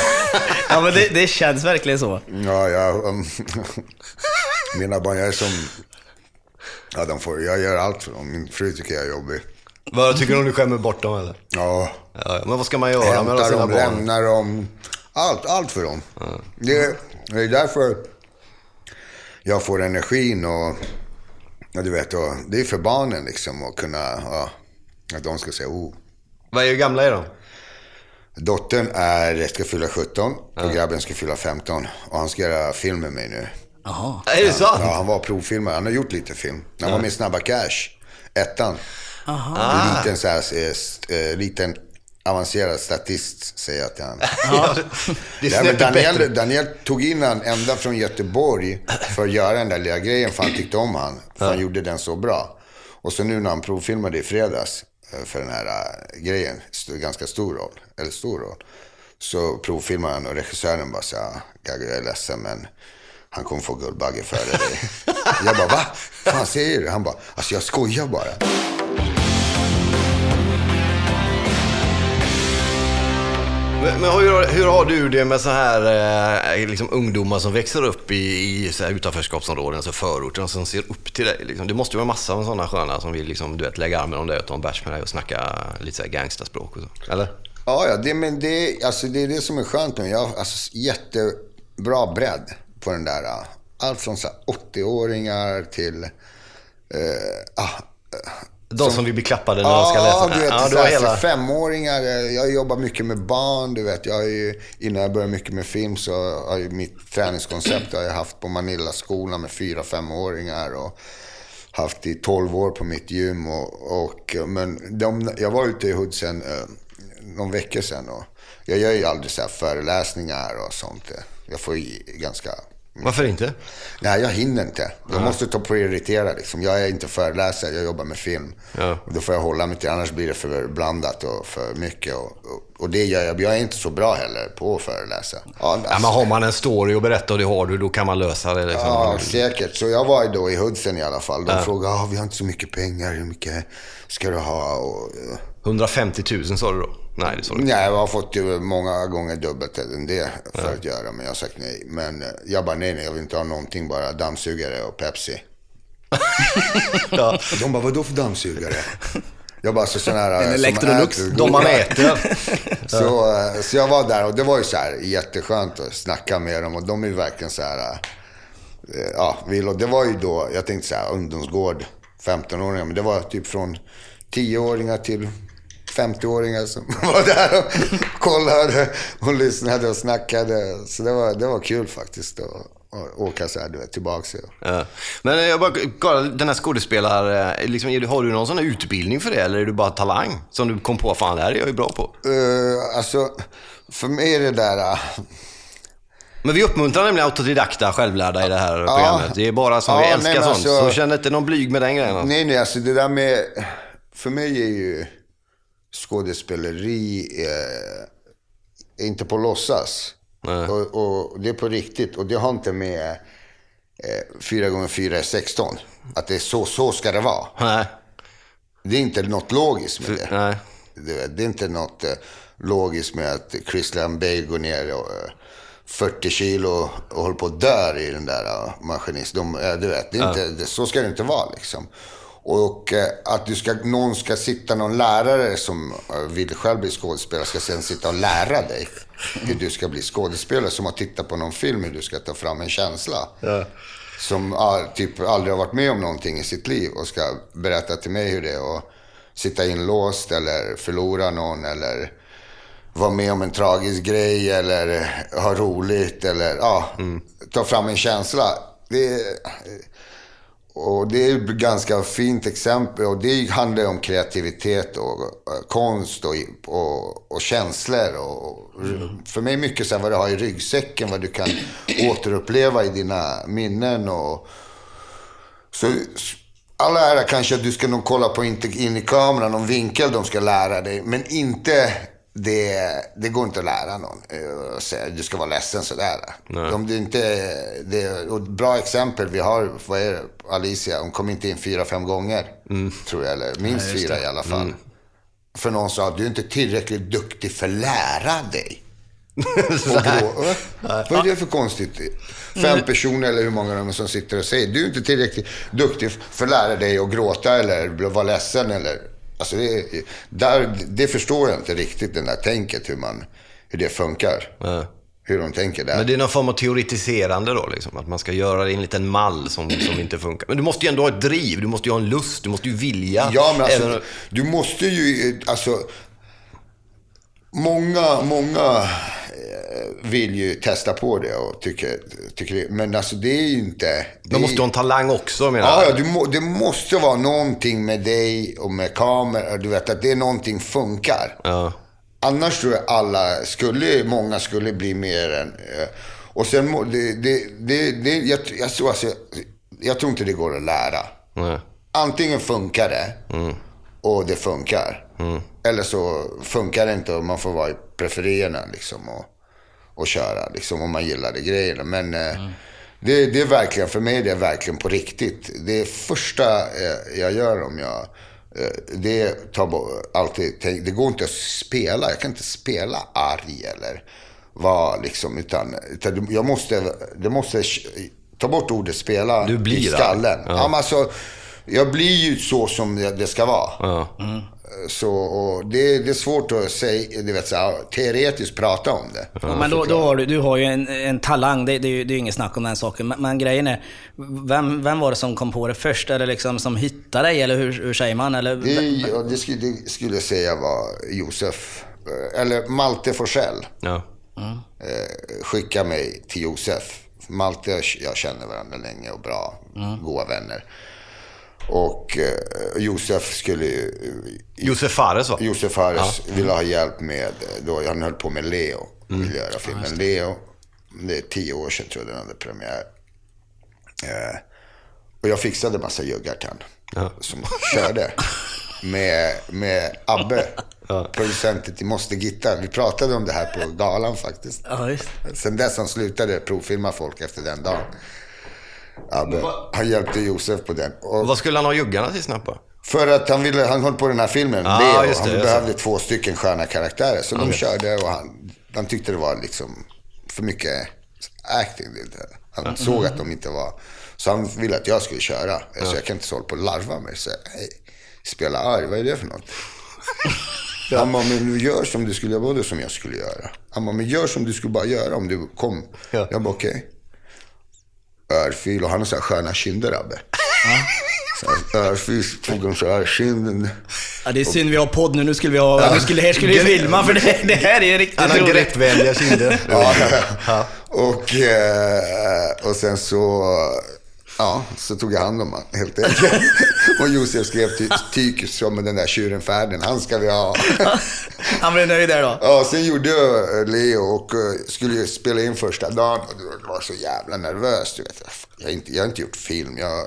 ja, men det, det känns verkligen så. Ja, jag, um, mina barn, jag är som... Ja, de får, jag gör allt för dem. Min fru tycker jag är jobbig. Vad tycker du om du skämmer bort dem eller? Ja, Ja, men vad ska man göra med sina dem, barn? lämnar dem. Allt, allt för dem. Det, det är därför jag får energin och, ja, du vet, och det är för barnen liksom att kunna, ja, att de ska säga oh. Vad är gamla är de? Dottern är, ska fylla 17 och grabben ska fylla 15. Och han ska göra film med mig nu. Jaha. Är det sant? Ja, han var provfilmare. Han har gjort lite film. Han var med i Snabba Cash. Ettan. Ah. Liten, så här, eh, st- eh, liten avancerad statist, säger jag till. Ja. Snäppet Daniel. Daniel tog in han ända från Göteborg för att göra den där lilla grejen, för han tyckte om han. För han gjorde den så bra. Och så nu när han provfilmade i fredags för den här eh, grejen, ganska stor roll, eller stor roll. Så provfilmade han och regissören bara sa, Gaggo jag är ledsen men han kommer få Guldbagge före dig. jag bara, va? fan säger du? Han bara, alltså jag skojar bara. Men, men hur, hur har du det med så här eh, liksom ungdomar som växer upp i, i så här utanförskapsområden, alltså förorten, som ser upp till dig? Liksom? Det måste ju vara massor av sådana sköna som vill liksom, du vet, lägga armen om dig och ta en bärs med dig och snacka lite så här gangsterspråk och så. Eller? Ja, ja det, men det, alltså, det är det som är skönt nu. Jag har alltså, jättebra bredd på den där. Eh, allt från här 80-åringar till... Eh, ah, eh, de som, vill bli klappade när de ska läsa. Ja, du vet, ja, du här, hela... för femåringar. eh, Jag jobbar mycket med barn, du vet. Jag ju, innan jag började mycket med film så har ju mitt träningskoncept har jag haft på Manilla-skolan med fyra femåringar och haft i 12 år på mitt gym. Och, och, men de, jag var ute i Hudsen eh, någon vecka sedan och jag gör ju aldrig så här föreläsningar och sånt. Jag får ju ganska Varför inte? Nej, jag hinner inte. Jag måste ta prioritera liksom. Jag är inte föreläsare, jag jobbar med film. Ja. Och då får jag hålla mig till, annars blir det för blandat och för mycket. Och, och, och det gör jag. Jag är inte så bra heller på att föreläsa. Ja, Ja, alltså, men har man en story att berätta och det har du, då kan man lösa det. Liksom. ja säkert. Så jag var då i Hudsen i alla fall. De frågade, ah, vi har inte så mycket pengar, hur mycket ska du ha? Och, eh, 150 000 sa du då? Nej, det du inte. Nej, jag har fått ju många gånger dubbelt än det för att göra, men jag har sagt nej. Men eh, jag bara, nej, nej, jag vill inte ha någonting, bara dammsugare och Pepsi. Ja. De bara, vadå för dammsugare? Jag bara, så sån här... En som Electrolux. äter- De man äter. Så, eh, så jag var där och det var ju så här jätteskönt att snacka med dem och de är ju verkligen så här... eh, Ja, det var ju då, jag tänkte så här, ungdomsgård, 15-åringar, men det var typ från 10-åringar till 50-åringar som var där och kollade och lyssnade och snackade. Så det var, det var kul faktiskt att, åka så här, du vet, tillbaka. Ja. Men jag bara kolla, den här skådespelare, liksom, är du- har du någon sån här utbildning för det eller är du bara talang? Som du kom på, fan det här är jag ju bra på. Uh, alltså, för mig är det där... eh, Men vi uppmuntrar nämligen autodidakta, självlärda i det här programmet. Det är bara som vi Ja, älskar nej, sånt. alltså- Så känn inte någon blyg med den grejen. alltså. Nej, nej, alltså det där med... För mig är ju skådespeleri eh, inte på låtsas. Och, och det är på riktigt. Och det har inte med eh, 4 gånger 4 är 16 Att det är så, så ska det vara. Nej. Det är inte något logiskt med det. Nej. Det, det är inte något eh, logiskt med att Christian Bale går ner och, eh, 40 kilo och håller på att dör i den där uh, maskinist. De, eh, du vet, det är inte, det, så ska det inte vara liksom. Och eh, att du ska, någon ska sitta, någon lärare som eh, vill själv bli skådespelare, ska sen sitta och lära dig hur du ska bli skådespelare. Som att titta på någon film hur du ska ta fram en känsla. Som ah, typ aldrig har varit med om någonting i sitt liv och ska berätta till mig hur det är. Och sitta inlåst eller förlora någon eller vara med om en tragisk grej eller ha roligt eller ja, ta fram en känsla. Det, och det är ett ganska fint exempel och det handlar om kreativitet och eh, konst och, och, och känslor. Och, För mig mycket så här vad du har i ryggsäcken, vad du kan återuppleva i dina minnen. Och, så alla ära kanske att du ska nog kolla på in i kameran, någon vinkel de ska lära dig. Men inte det, det går inte att lära någon. eh, att säga, Du ska vara ledsen sådär. Om det inte, det, och ett bra exempel vi har, vad är det, Alicia, hon kom inte in fyra, fem gånger. Tror jag, eller minst fyra i alla fall. För någon sa att du är inte tillräckligt duktig för att lära dig. Och då, äh, vad är det för konstigt? Fem personer eller hur många de är som sitter och säger, du är inte tillräckligt duktig för att lära dig att gråta eller vara ledsen eller... Alltså det, där, det förstår jag inte riktigt, det där tänket, hur, man, hur det funkar. Ja. Hur de tänker där. Men det är någon form av teoretiserande då, liksom. Att man ska göra det i en liten mall som, som inte funkar. Men du måste ju ändå ha ett driv, du måste ju ha en lust, du måste ju vilja. Ja, men alltså, Även- du måste ju, alltså, många, många eh, vill ju testa på det och tycker, tycker det, men alltså det är ju inte... är- måste ju ha en talang också, menar Ja, jag. ja du må, det måste vara någonting med dig och med kamera, du vet att det är någonting funkar. Ja. Annars tror jag alla skulle, många skulle bli mer än... eh, Och sen, det, det, det, det, jag, jag, tror alltså, jag tror inte det går att lära. Nej. Antingen funkar det och det funkar. Eller så funkar det inte och man får vara i preferierna liksom och, och köra liksom om man gillar det grejerna. Men eh, det, det är verkligen, för mig det är verkligen på riktigt. Det första eh, jag gör om jag eh, det tar alltid, det går inte att spela, jag kan inte spela arg eller vara liksom, utan, utan jag måste, det måste ta bort ordet spela Du blir i skallen. Ja. Ja. men alltså, jag blir ju så som det ska vara. Ja. Så, och det, det är svårt att säga, du vet, så här, teoretiskt prata om det. Ja, men då, då har du, du har ju en, en talang, det, det, är ju- det är ju inget snack om den saken. Men, men grejen är, vem, vem var det som kom på det först? Det liksom som hittade dig, eller hur, hur säger man? Eller, Det, ja, det, skulle, det skulle jag säga var Josef, eh, eller Malte Forsell. Ja. eh, skicka mig till Josef. Malte och jag känner varandra länge och bra, goda vänner. Och eh, Josef skulle ju, Josef Fares va? Josef Fares ville ha hjälp med, då han höll på med Leo, ville göra filmen Leo. Det är tio år sedan tror jag den hade premiär. Eh, och jag fixade massa juggar till han, Ja. som körde. Med, med Abbe, producenten till Måste Gitta. Vi pratade om det här på galan faktiskt. Ja. Sen dess han slutade provfilma folk efter den dagen. Abbe, han hjälpte Josef på den. Och Vad skulle han ha juggarna till snabbt på? för att han ville, han höll på den här filmen, Ah, Leo. det, han behövde två stycken sköna karaktärer. Så de körde och han, han tyckte det var liksom för mycket acting. Han såg att de inte var... Så han ville att jag skulle köra. Så jag kan inte så hålla på och larva mig. Så, hej, spela arg, vad är det för något? Han bara, men gör som du skulle göra, vadå som jag skulle göra? Han bara, men gör som du skulle bara göra om du kom. Ja. Jag bara, okej. Örfil och han har så här sköna kinder, Abbe. Örfil, tog han så här kinden. Ja, det är synd vi har podd nu. Nu skulle vi ha, nu skulle, här skulle vi filma, för det, det här är riktigt Han har roligt. greppvänliga kinder. Ja, ja. Och, eh, och sen så, ja, så tog jag hand om honom helt enkelt. Och Josef skrev ty- Tykus som den där tjuren Färden, han ska vi ha. Han blev nöjd där då. Ja, sen gjorde jag eh, Leo och eh, skulle ju spela in första dagen och det var så jävla nervös. Du vet. Jag, har inte, jag har inte gjort film. Jag,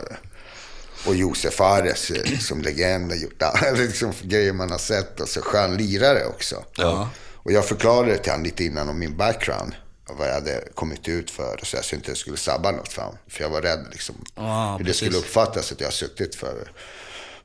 och Josef Fares eh, som legend har gjort alla liksom, grejer man har sett. Och så skön lirare också. Ja. Och jag förklarade till honom lite innan om min background. Vad jag hade kommit ut för. Så jag inte jag skulle sabba något honom. För jag var rädd liksom, Ja, hur det precis. skulle uppfattas att jag suttit för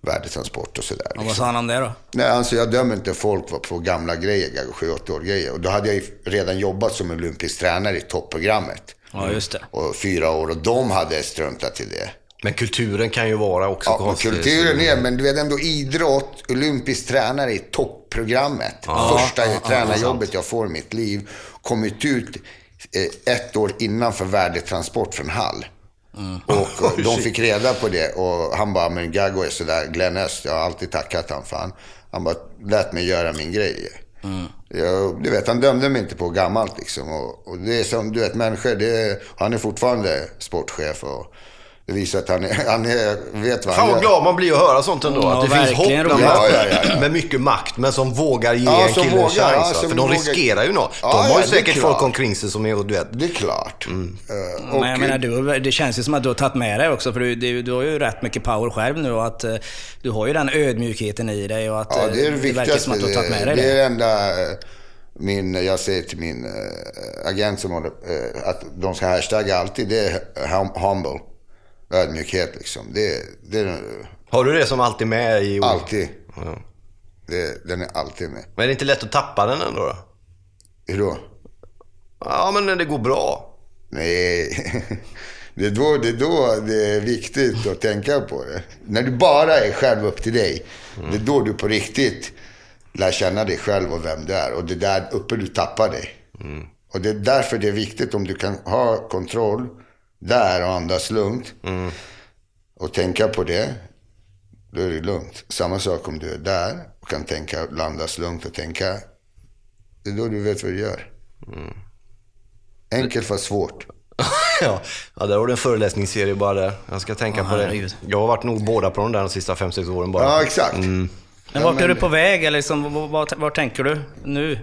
värdetransport och sådär. Och liksom. vad sa han om det då? Nej, alltså jag dömer inte folk på gamla grejer, 7-8 år grejer. Och då hade jag redan jobbat som olympisk tränare i topprogrammet. Ja, just det. Och fyra år och de hade struntat i det. Men kulturen kan ju vara också Ja, konstig. kulturen är, men du vet ändå idrott, olympisk tränare i topprogrammet. Första tränarjobbet jag får i mitt liv. Kommit ut eh, ett år innan för värdetransport från Hall. Och, och de fick reda på det och han bara, men Gago är sådär, Glenn Öst, jag har alltid tackat han för han, han bara lät mig göra min grej. Jag, du vet, han dömde mig inte på gammalt liksom. Och, och det är som, du vet, människor, det han är fortfarande sportchef och det visar att han, är, han är, vet vad Fan han vad gör. glad man blir att höra sånt ändå. Ja, att det finns hopp Ja, ja, ja, med mycket makt, men som vågar ge Ja, en kille en vågar, chans. ja, va? som För de vågar- riskerar ju något. Ja, de har ju det säkert folk omkring sig som är, du vet. Det är klart. Mm. Och, Men jag menar, du, det känns ju som att du har tagit med dig också, för du, du, du har ju rätt mycket power själv nu och att eh, du har ju den ödmjukheten i dig och att Ja, det är eh, det verkar som viktigaste. att du har tagit med dig det är det. det enda min, jag säger till min eh, agent som håller, eh, att de ska hashtagga alltid, det är hum- humble. Ödmjukhet liksom. Det, det Har du det som alltid med i ord? alltid. Ja. Det, den är alltid med. Men är det inte lätt att tappa den ändå då? Hur då? Ja, men när det går bra. Nej, det är, då, det är då det är viktigt att tänka på det. När du bara är själv upp till dig, det är då du på riktigt lär känna dig själv och vem du är. Och det är där uppe du tappar dig. Och det är därför det är viktigt om du kan ha kontroll där och andas lugnt. Och tänka på det, då är det lugnt. Samma sak om du är där och kan tänka, andas lugnt och tänka. Det är då du vet vad du gör. Enkelt fast svårt. ja. ja, där har du en föreläsningsserie bara där. Jag ska tänka Ja, på det. Jag har varit nog båda på de där de sista fem sex åren bara. Ja, exakt. Men Ja, vart är men- du på väg? Eller liksom, vad, vad, vad tänker du nu?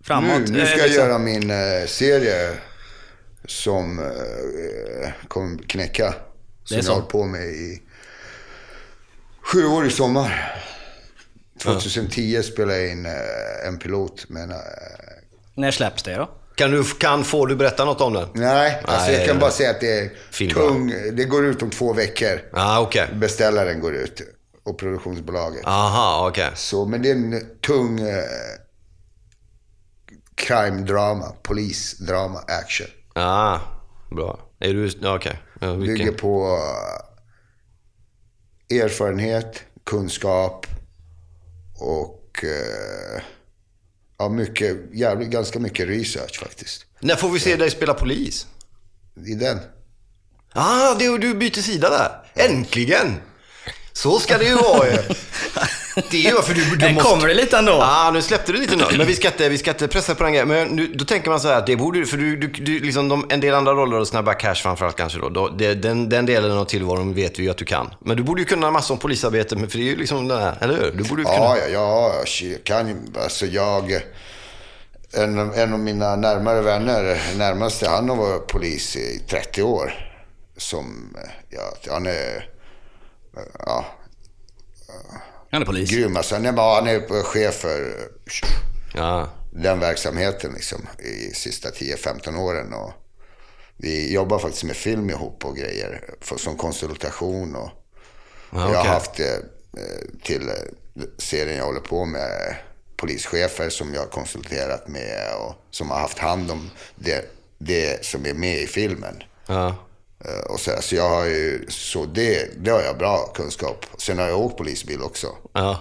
Framåt? Nu, nu ska Eh, jag liksom- göra min eh, serie som eh, kommer knäcka. Som jag har hållit på med i sju år i sommar. 2010 spelade jag in eh, en pilot. Men, eh, När släpps det då? Kan du, kan, får du berätta något om den? nej, alltså Nej, jag kan bara säga att det är Film, tung. Det går ut om två veckor. Ja, ah, okej. Beställaren går ut. Och produktionsbolaget. Aha, okej. Så, men det är en tung eh, crime-drama, polisdrama, action. Ah, bra. Är du... Ja, okej. Ja, vilken- Bygger på eh, erfarenhet, kunskap och eh, ja, mycket, jävligt, ganska mycket research faktiskt. När får vi se dig spela polis? I den. Ah, det, du byter sida där. Äntligen! Så ska det ju vara ju. Det är ju för du, du måste... kommer det lite ändå. Ja, ah, nu släppte du lite nu. Men vi ska inte, vi ska inte pressa på den grejen. Men nu, då tänker man så här att det borde för du, du, du liksom de, en del andra roller och snabba cash framförallt kanske då. då det, den, den delen av tillvaron vet vi ju att du kan. Men du borde ju kunna massor om polisarbete, men för det är ju liksom den här, eller hur? Du borde ju kunna... Ja, ja, ja, jag kan ju, alltså jag, en, en av mina närmare vänner, närmaste, han har varit polis i 30 år. Som, ja, han är, ja, Han är polis. grym. Alltså, han, är, bara- han är chef för Ja. den verksamheten liksom, i sista 10-15 åren. Och vi jobbar faktiskt med film ihop och grejer för, som konsultation. Och, Ja, Jag har haft det eh, till eh, serien jag håller på med. Polischefer som jag har konsulterat med och som har haft hand om det, det som är med i filmen. Ja. Eh, Och så, så jag har ju, så det, det har jag bra kunskap. Sen har jag åkt polisbil också. ja.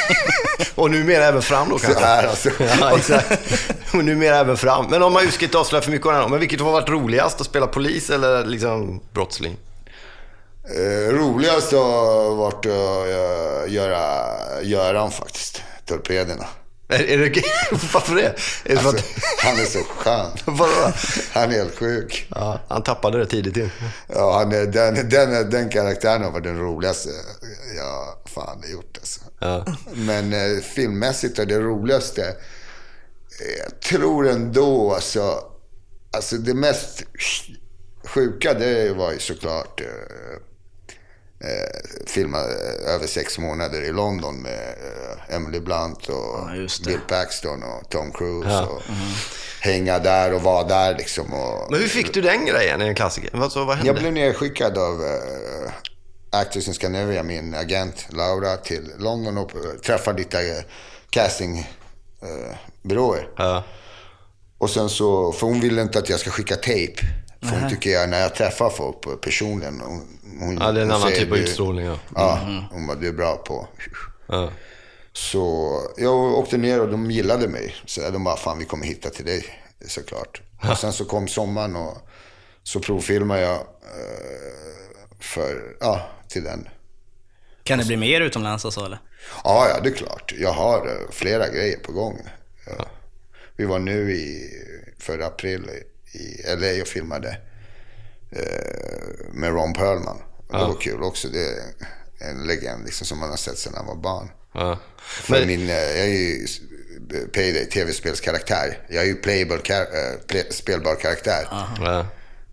och numera även fram då Så kanske? här alltså. Ja, exakt. Och numera även fram. Men om man ju ska inte avslöja för mycket om det, men vilket har varit roligast? Att spela polis eller liksom brottsling? Eh, roligast har varit att eh, göra Göran faktiskt. Torpederna. Är, är det, varför det? Är det Alltså, att, han är så skön. Han är helt sjuk. Ja, han tappade det tidigt. Ja, han är, den, den, den karaktären har varit den roligaste jag fan har gjort. Alltså. Ja. Men eh, filmmässigt är det roligaste, jag tror ändå alltså, alltså det mest sjuka det var ju såklart eh, eh, filma eh, över sex månader i London med eh, Emily Blunt och Ja. Bill Paxton och Tom Cruise. Ja. Och Hänga där och vara där liksom. Och, Men hur fick du den grejen? Det en klassiker? Vad, så, vad hände? jag blev nedskickad av uh, Actors in Scandinavia, min agent Laura, till London och uh, träffade lite uh, castingbyråer. Ja. och sen så, för hon ville inte att jag ska skicka tejp. För hon tycker jag, när jag träffar folk på personligen. Hon, hon, ja, det är en annan typ av utstrålning. Ja. Ja, hon bara, du är bra på... Ja. Så jag åkte ner och de gillade mig. Så de bara, fan vi kommer hitta till dig såklart. Och sen så kom sommaren och så provfilmade jag för, ja, till den. Kan det bli mer utomlands och så eller? Ja, ja, det är klart. Jag har eh, flera grejer på gång. Ja. Vi var nu i förra april i LA och filmade eh, med Ron Perlman. Och det var kul också. Det är en legend liksom, som man har sett sedan han var barn. Ja. För min, eh, jag är ju Payday, tv-spelskaraktär. Jag är ju playable, kar- eh, play, spelbar karaktär. Ja.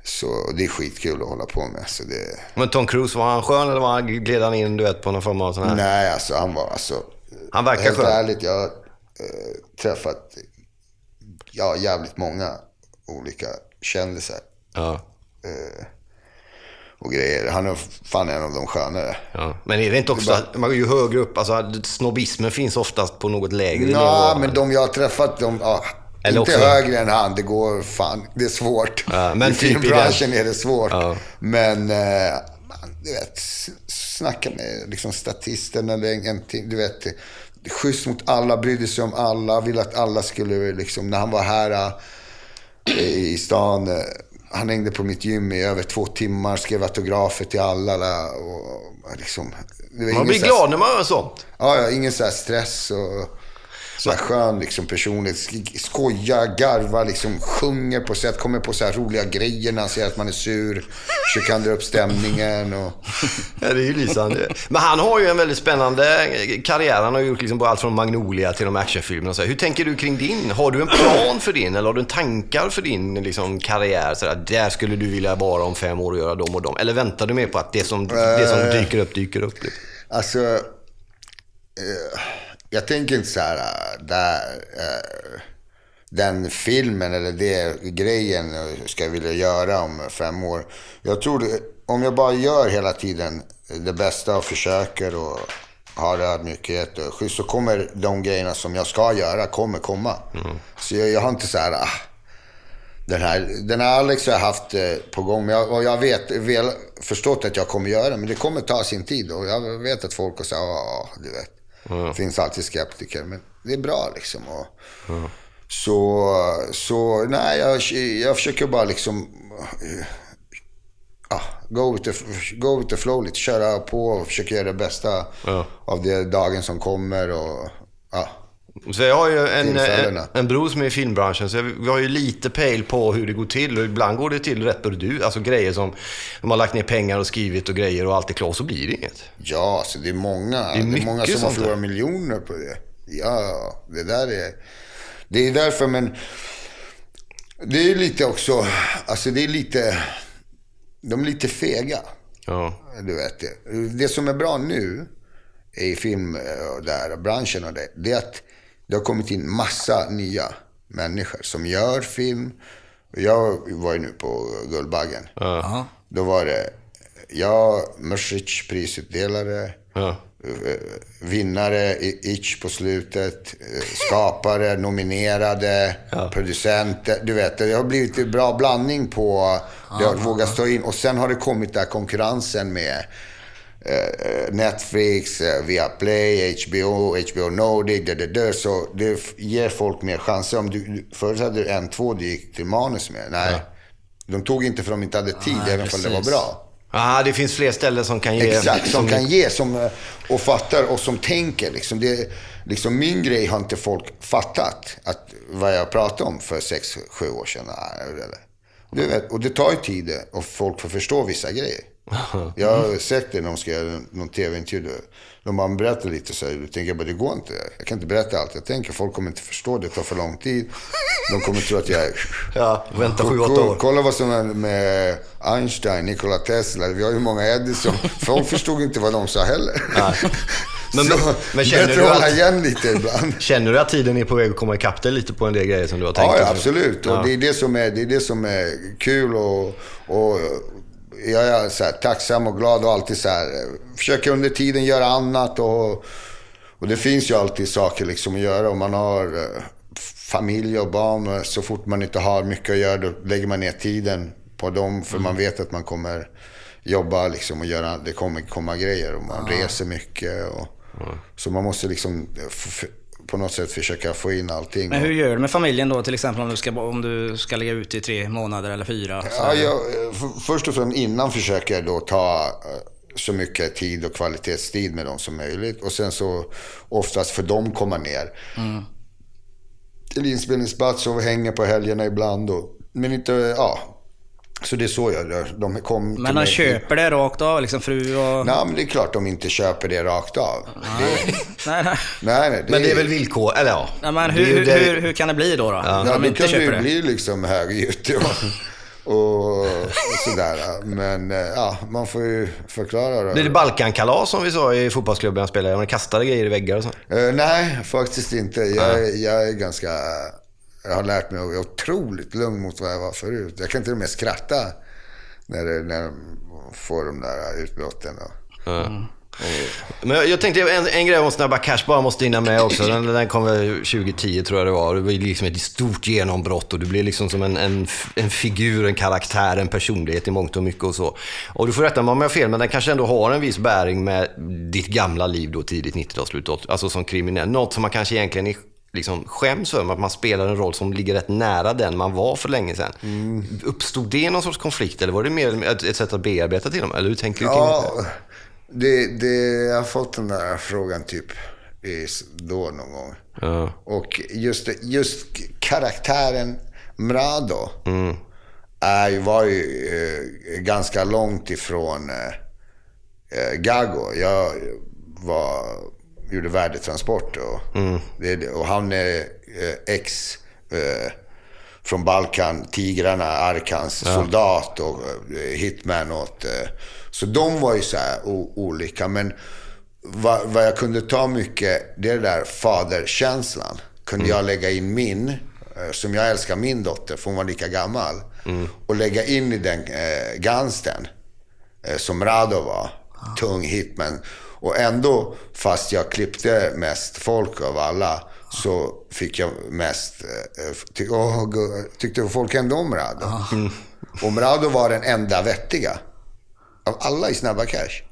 Så det är skitkul att hålla på med. Så det, Men Tom Cruise, var han skön eller var han, gled han in du vet, på någon form av sån här? nej, alltså han var alltså... Han verkar Helt skön. ärligt, jag har eh, träffat ja, jävligt många olika kändisar Ja. Och grejer. Han är fan en av de skönare. Ja. Men är det inte också, att man, ju högre upp, alltså snobbismen finns oftast på något lägre Ja, nivå. men de jag har träffat, de, ja, Eller inte också- högre än han. Det går fan, det är svårt. Ja, men I typ filmbranschen är det svårt. Ja. Men, eh, man, du vet, snacka med liksom, statisten eller en, du vet. Schysst mot alla, brydde sig om alla, ville att alla skulle, liksom, när han var här eh, i stan. Han hängde på mitt gym i över två timmar, skrev autografer till alla. och, liksom, Man blir glad när man gör sånt. Ja, ja, ingen så här stress och så här skön liksom personlighet. Sk- Skoja, garva, liksom sjunger på sätt, kommer på så här roliga grejer när han ser att man är sur. Försöker ändra upp stämningen och... Ja, det är ju lysande. Men han har ju en väldigt spännande karriär. Han har gjort liksom allt från Magnolia till de actionfilmerna. Så här. Hur tänker du kring din? Har du en plan för din? Eller har du tankar för din liksom, karriär? Så där, där skulle du vilja vara om fem år och göra dem och dem. Eller väntar du mer på att det som, det som dyker upp, dyker upp? Liksom? Alltså, eh, jag tänker inte så här, eh, där, eh, den filmen eller det grejen eh, ska jag vilja göra om fem år. Jag tror, om jag bara gör hela tiden det bästa och försöker och har ödmjukhet och schysst så kommer de grejerna som jag ska göra kommer komma. Så jag, jag har inte så här, ah, den här, den här Alex har jag haft på gång. Men jag, och jag vet, väl förstått att jag kommer göra. Men det kommer ta sin tid. Och jag vet att folk har sagt, ja, du vet. Det finns alltid skeptiker. Men det är bra liksom. Och, Så, så nej, jag, jag försöker bara liksom... eh, ah, go, with the, go with the flow lite. Köra på och försöka göra det bästa Ja. av det dagen som kommer. Och, ja. Så jag har ju en, en, en bror som är i filmbranschen, så vi har ju lite pejl på hur det går till. Och ibland går det till rätt du. Alltså grejer som de har lagt ner pengar och skrivit och grejer och allt är klart, så blir det inget. Ja, så det är många. Det är, mycket många som har förlorat miljoner på det. Ja, det där är... Det är därför, men... Det är lite också... Alltså det är lite... De är lite fega. Ja. Du vet det. Det som är bra nu i film och där branschen och det, det är att det har kommit in massa nya människor som gör film. Jag var ju nu på Guldbaggen. Ja. Då var det jag, Mrsic, prisutdelare, Ja. eh, vinnare, i- Itch på slutet, eh, skapare, nominerade, producenter. Du vet, det har blivit en bra blandning på, det har vågat stå in. Och sen har det kommit där konkurrensen med Netflix, eh, Viaplay, HBO, HBO Nordic, det, det, det. Så det ger folk mer chanser. Om du, förut hade du en, två du gick till manus med. Nej, de tog inte för de inte hade tid, Nej, även om det var bra. Ah, det finns fler ställen som kan ge... Exakt, som kan ge som, eh, och fattar och som tänker. Liksom. Det, liksom min grej har inte folk fattat. Att, vad jag pratade om för sex, sju år sedan. Eller. Du vet, och det tar ju tid och folk får förstå vissa grejer. Jag har sett det när de ska göra någon tv-intervju. De bara berättar lite så här. Då tänker jag bara, det går inte. Jag kan inte berätta allt jag tänker. Folk kommer inte förstå. Det tar för lång tid. De kommer tro att jag är... Ja, vänta sju, åtta år. Kolla vad som hände med Einstein, Nikola Tesla. Vi har ju många Edison. Folk förstod inte vad de sa heller. Men- så, men- känner bättre du hålla att- igen lite ibland. Känner du att tiden är på väg att komma ikapp dig lite på en del grejer som du har tänkt? Ja, ja, absolut. Och Ja. det är det som är, det är, det som är kul och, och jag är så här, tacksam och glad och alltid så här, försöker under tiden göra annat och, och det finns ju alltid saker liksom att göra om man har eh, familj och barn. Så fort man inte har mycket att göra då lägger man ner tiden på dem för man vet att man kommer jobba liksom och göra, det kommer komma grejer och man reser mycket. Och, Så man måste liksom på något sätt försöka få in allting. Men hur gör du med familjen då till exempel om du ska, om du ska ligga ute i tre månader eller fyra? Ja, jag, för, först och främst innan försöker jag då ta eh, så mycket tid och kvalitetstid med dem som möjligt. Och sen så oftast för dem komma ner. Till inspelningsplats och hänga på helgerna ibland. Och, men inte, ja. Så det är så jag gör. De kom Men han mig- köper det rakt av, liksom fru och... Nej, men det är klart de inte köper det rakt av. Det, Nej, nej. nej, nej. Men det är väl villkor, eller ja. nej men Det hur, hur, det- hur, hur kan det bli då? då? Ja, de då kan det ju det? bli liksom högljutt och, och, och sådär. Men eh, ja, man får ju förklara det. Blir det Balkankalas som vi sa i fotbollsklubben jag spelade? Man kastade grejer i väggar och så. Eh, nej, faktiskt inte. Jag, jag är ganska... Jag har lärt mig att vara otroligt lugn mot vad jag var förut. Jag kan till och med skratta när, det, när de får de där utbrotten. Och, Men jag, tänkte en, en grej om Snabba Cash bara måste hinna med också. Den, den kom väl 2010 tror jag det var. Det var liksom ett stort genombrott och du blir liksom som en, en, en figur, en karaktär, en personlighet i mångt och mycket och så. Och du får rätta mig om jag har fel, men den kanske ändå har en viss bäring med ditt gamla liv då, tidigt 90-tal, slut 80 Alltså som kriminell. Något som man kanske egentligen är liksom skäms för, att man spelar en roll som ligger rätt nära den man var för länge sedan. Uppstod det någon sorts konflikt eller var det mer ett, ett sätt att bearbeta till dem? Eller hur tänker du kring ja, det, det, jag har fått den där frågan typ då någon gång. Ja. Och just, just karaktären Mrado är, ju- var ju eh, ganska långt ifrån eh, eh, Gago. Jag var, gjorde värdetransport och, det, och han är eh, ex eh, från Balkan, Tigrarna, Arkans soldat och eh, hitman åt... Eh, så de var ju så olika. Men vad, vad jag kunde ta mycket, det är det där faderkänslan. Kunde jag lägga in min, eh, som jag älskar min dotter, för hon var lika gammal. Och lägga in i den eh, gansten eh, som Rado var. Tung hitman. Och ändå, fast jag klippte mest folk av alla, så fick jag mest, eh, ty- åh, gu- tyckte folk ändå om Rado. Och Mrado var den enda vettiga. Av alla i Snabba Cash.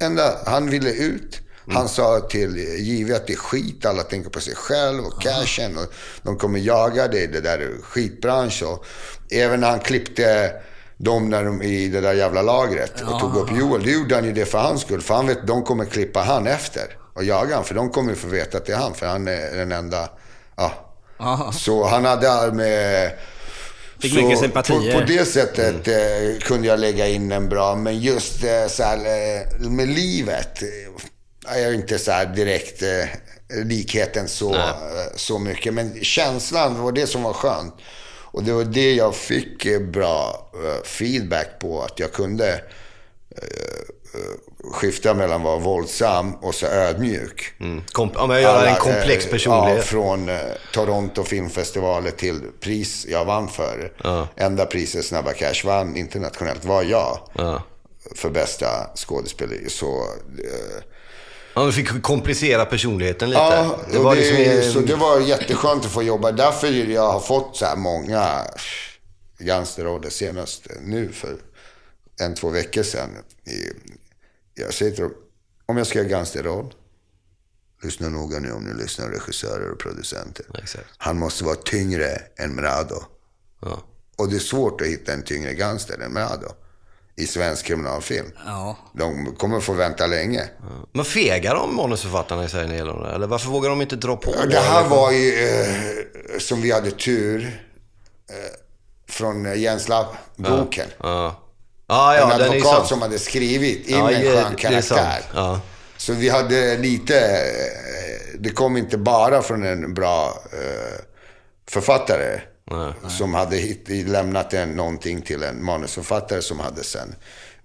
Enda, han ville ut. Han sa till JW att det är skit, alla tänker på sig själv och cashen och de kommer jaga dig, det där är skitbransch. Och även när han klippte dem när de, i det där jävla lagret och tog upp Joel, då gjorde han ju det för hans skull. För han vet, de kommer klippa han efter och jaga han, för de kommer ju få veta att det är han, för han är den enda, ja. Aha. Så han hade med... Fick mycket sympatier. På, på det sättet eh, kunde jag lägga in en bra, men just eh, så här, eh, med livet eh, är jag inte så direkt eh, likheten så, eh, så mycket. Men känslan var det som var skönt. Och det var det jag fick eh, bra eh, feedback på, att jag kunde eh, skifta mellan att vara våldsam och så ödmjuk. Mm. Kom, om jag gör en komplex personlighet. Ja, från Toronto filmfestivaler till pris jag vann för. Enda priset Snabba Cash vann internationellt var jag. Ja. För bästa skådespelare. Så, eh, Ja, du fick komplicera personligheten lite. ja, det var det, liksom, så det var jätteskönt att få jobba. Därför jag har fått så här många gangsterroller senast nu för en, två veckor sedan. Jag säger till dem, om jag ska göra gangsterroll, lyssna noga nu om ni lyssnar regissörer och producenter. Exakt. Han måste vara tyngre än Mrado. Ja. Och det är svårt att hitta en tyngre gangster än Mrado i svensk kriminalfilm. Ja. De kommer få vänta länge. Men fegar de manusförfattarna i sig när det gäller det? Eller varför vågar de inte dra på? Ja, Det här var ju, eh, som vi hade tur, eh, från eh, Jens Lapp-boken. Ja. Ja, ja, en den är ju advokat sant. som hade skrivit in Ja, en skön det karaktär. Ja. Så vi hade lite, eh, det kom inte bara från en bra eh, författare. Som hade hit, lämnat en, någonting till en manusförfattare som hade sen.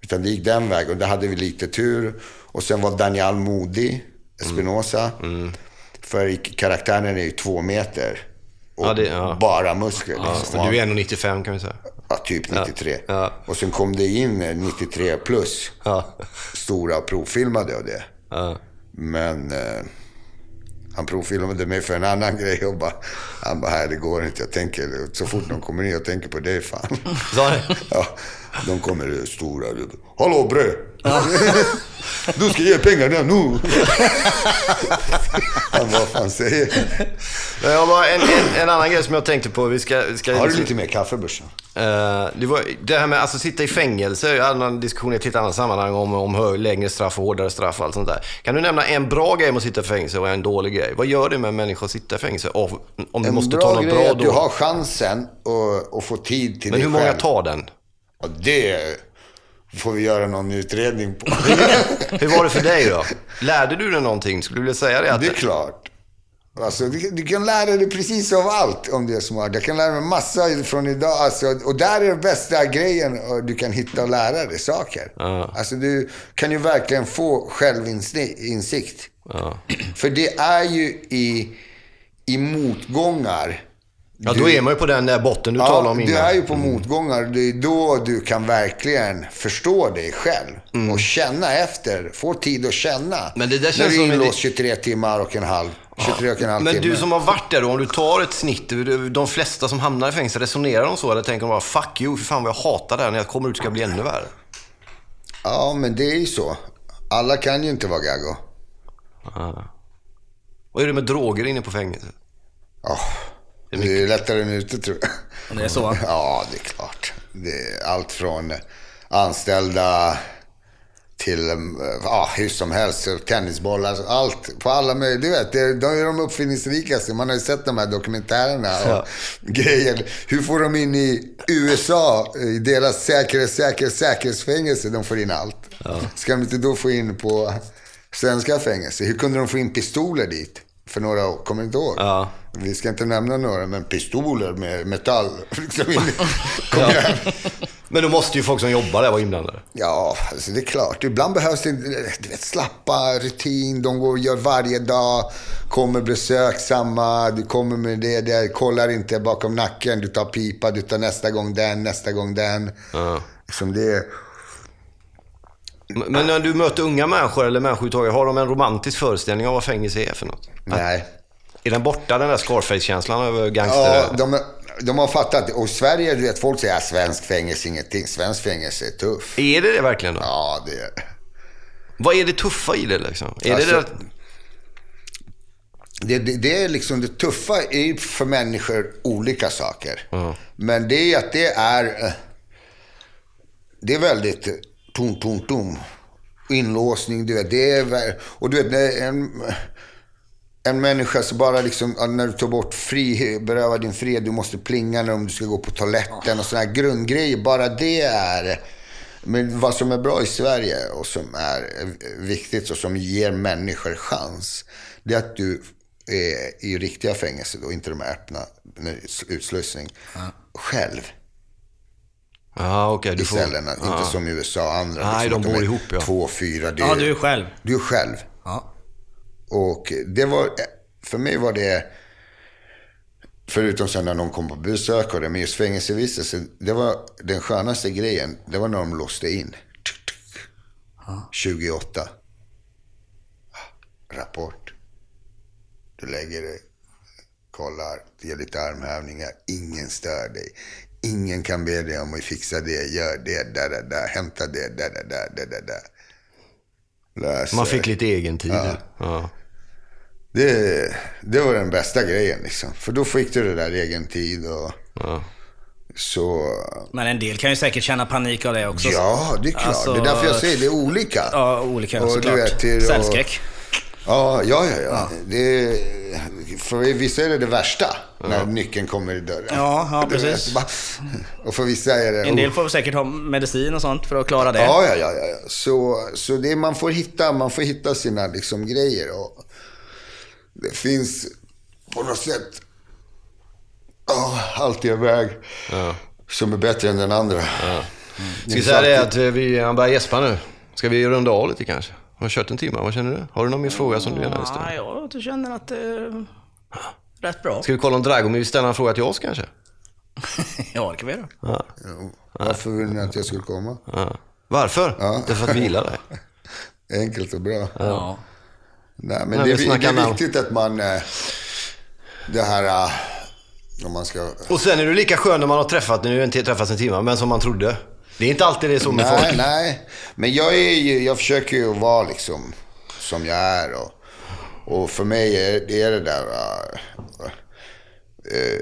Utan det gick den vägen och där hade vi lite tur. Och sen var Daniel Modig, Espinosa. Mm. För i- karaktären är ju två meter. Och Ja, det- ja. bara muskler. Ja, liksom. för du är 1,95 kan vi säga. Ja, typ 93. Ja. Och sen kom det in eh, 93 plus. Stora provfilmade och det. Men eh, han provfilmade mig för en annan grej och bara, han bara, här det går inte. Jag tänker, så fort de kommer in, jag tänker på dig fan. Sa? Ja, de kommer stora. Hallå bre! Du ska ge pengarna nu. Han vad fan säger. Men jag bara, en, en, en annan grej som jag tänkte på. Vi ska, vi ska Har du liksom- lite mer kaffe Börsen? Eh, det, var, det här med att alltså, sitta i fängelse, jag hade en diskussion i ett helt annat sammanhang om, om hö- längre straff och hårdare straff och allt sånt där. Kan du nämna en bra grej med att sitta i fängelse och en dålig grej? Vad gör det med en människa att sitta i fängelse? Om du En måste ta något grej bra är att du har chansen att, få tid till Men dig hur många själv. tar den? Och det får vi göra någon utredning på. Hur var det för dig då? Lärde du dig någonting? Skulle du vilja säga det? Att, Det är klart. Alltså, du, du kan lära dig precis av allt om du är smart. Jag kan lära mig massa från idag. Alltså, och där är den bästa grejen du kan hitta och lära dig saker. Ja. Alltså, du kan ju verkligen få självinsikt. Ja. För det är ju i, i motgångar. Ja, då är man ju på den där botten du talade om du innan. är ju på motgångar. Det är då du kan verkligen förstå dig själv. Och känna efter. Få tid att känna. Mm. Men det där När känns du som är inlåst 23 timmar och en halv. 23 och en halv Men timme. du som har varit där då, om du tar ett snitt, de flesta som hamnar i fängelse, resonerar de så? Eller tänker de bara fuck you, för fan vad jag hatar det här, när jag kommer ut ska det bli ännu värre? Ja, men det är ju så. Alla kan ju inte vara gaggo. Vad är det med droger inne på fängelset? Ja, det är lättare än ute tror jag. Och det är så. Ja, det är klart. Det är allt från anställda till eh, ja, hur som helst, tennisbollar, allt. På alla möjliga, du vet, det- de är de uppfinningsrikaste. Man har ju sett de här dokumentärerna och Ja. grejer. Hur får de in i USA, i deras säkerhets, säkerhets, säkerhetsfängelse, de får in allt. Ska de inte då få in på svenska fängelser? Hur kunde de få in pistoler dit? För några år, kommer inte ihåg? Ja. Vi ska inte nämna några, men pistoler med metall. Liksom. Kom igen. Men då måste ju folk som jobbar där vara inblandade. Ja, alltså det är klart. Ibland behövs det du vet, slappa rutin. De går och gör varje dag. Kommer besöksamma. Du kommer med det där. Kollar inte bakom nacken. Du tar pipa. Du tar nästa gång den, nästa gång den. Ja. Liksom det. Men när du möter unga människor eller människor överhuvudtaget, har de en romantisk föreställning av vad fängelse är för något? Nej. Är den borta den där Scarface-känslan över gangster... Ja, de, de har fattat. Och Sverige, du vet, folk säger att svensk fängelse är ingenting. Svensk fängelse är tuff. Är det det verkligen då? Ja, det är... Vad är det tuffa i det liksom? Är Alltså, det det. Det, det, är liksom det tuffa är för människor olika saker. Ja. Men det är att det är... eh, Det är väldigt tom, tom, tom. Inlåsning, du vet. Det är, och du vet, när en, en människa så bara liksom, ja, när du tar bort frihet, berövar din fred, du måste plinga när du ska gå på toaletten och sådana här grundgrejer. Bara det är... Men vad som är bra i Sverige och som är viktigt och som ger människor chans. Det är att du är i riktiga fängelser då, inte de här öppna, utslussning. Själv Ja, okej. i du får... cellerna. Inte som i USA och andra. Nej, liksom de bor är ihop, ja. Två, fyra. Det Ja, du är själv. Du är själv. Ja. Och det var, för mig var det, förutom sen när någon kom på besök och det, men just fängelsevistelse, det var den skönaste grejen. Det var när de låste in. 28. Rapport. Du lägger dig, kollar, ger lite armhävningar. Ingen stör dig. Ingen kan be dig om att fixa det, gör det, där, där, där, hämta det, där, där, där, där, där, där. Löser. Man fick lite egen tid. Ja. Det, det var den bästa grejen liksom. För då fick du det där egen tid och Ja. så... Men en del kan ju säkget känna panik av det också. Ja, det är klart. Alltså- det är därför jag säger det är olika. Ja, olika Och såklart. Cellskräck. Ja, ja, ja. ja. Det, för vissa är det det värsta. När nyckeln kommer i dörren. Ja, ja, precis. Och för vissa är det... En del får säkert ha medicin och sånt för att klara det. Ja, ja, ja. ja. ja. Så, så det, man, får hitta, man får hitta sina liksom, grejer. Och det finns på något sätt oh, alltid en väg som är bättre än den andra. Ska vi säga det att vi, han börjar gäspa nu? Ska vi runda av lite kanske? Har kört en timme, vad känner du? Har du någon mer fråga som du gärna vill ställa? Ja, jag känner att det är rätt bra. Ska vi kolla om Dragomir vill ställa en fråga till oss kanske? Ja, det kan vi göra. Ja. Jo. Varför vill ni att jag skulle komma? ja. Varför? Därför att vi gillar dig. Enkelt och bra. Ja. Nej, men Nej, det, vi det är viktigt att man... eh, Det här... eh, Om man ska... Och sen är du lika skön när man har träffat, nu har inte träffats en timme, men som man trodde. Det är inte alltid det är så med Nej, folk. nej. Men jag, är ju, jag försöker ju vara liksom som jag är. Och, och för mig är det, är det där, äh, äh,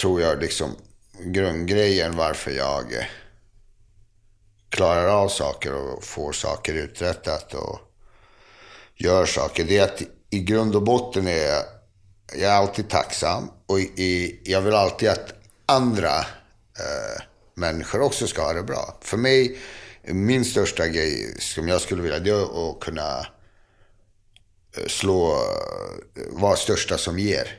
tror jag, liksom grundgrejen varför jag äh, klarar av saker och får saker uträttat och gör saker. Det är att i grund och botten är jag, jag är alltid tacksam och i, jag vill alltid att andra eh, människor också ska ha det bra. För mig, min största grej som jag skulle vilja, det är att kunna eh, slå, eh, vara största som ger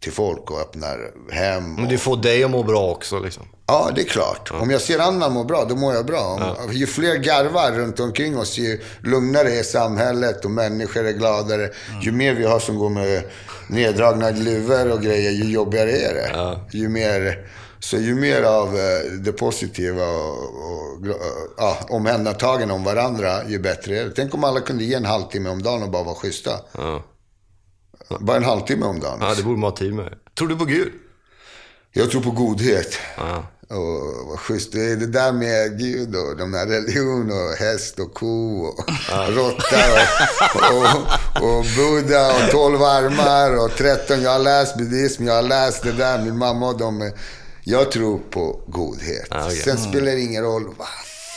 till folk och öppnar hem. Men Och, det får dig att må bra också liksom. Ja, det är klart. Om jag ser andra må bra, då mår jag bra. Om, Ju fler garvar runt omkring oss, ju lugnare är samhället och människor är gladare. Ju mer vi har som går med neddragna luvor och grejer, ju jobbigare är det. Ju mer, så ju mer av eh, det positiva och, och ja, omhändertagande om varandra, ju bättre är det. Tänk om alla kunde ge en halvtimme om dagen och bara vara schyssta. Ja. Bara en halvtimme om dagen. ja, det borde man ha tid med. Tror du på Gud? Jag tror på godhet. Ja. Och vad schysst. Det är det där med Gud och de här religion och häst och ko och råtta och, och, och Buddha och tolv armar och tretton. Jag har läst buddhism, jag har läst det där. Min mamma och de. Jag tror på godhet. Ja, okej. Sen spelar det ingen roll vad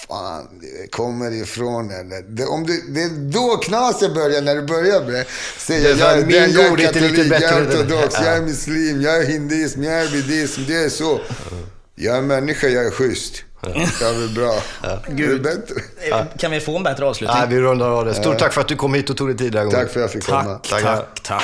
fan det kommer ifrån. Eller. Det, om du, det är då knaset börjar, när du börjar med Det för jag min den, jag är katolik, jag är än den." ortodox, Ja. jag är muslim, jag är hinduism, jag är buddhism. Det är så. Jag är människa, jag är schysst. Jag är bra. Det är bättre. Eh, Kan vi få en bättre avslutning? Nej, vi rundar av det. Stort tack för att du kom hit och tog dig tid den här gången. Tack för att jag fick komma. tack, tack, tack.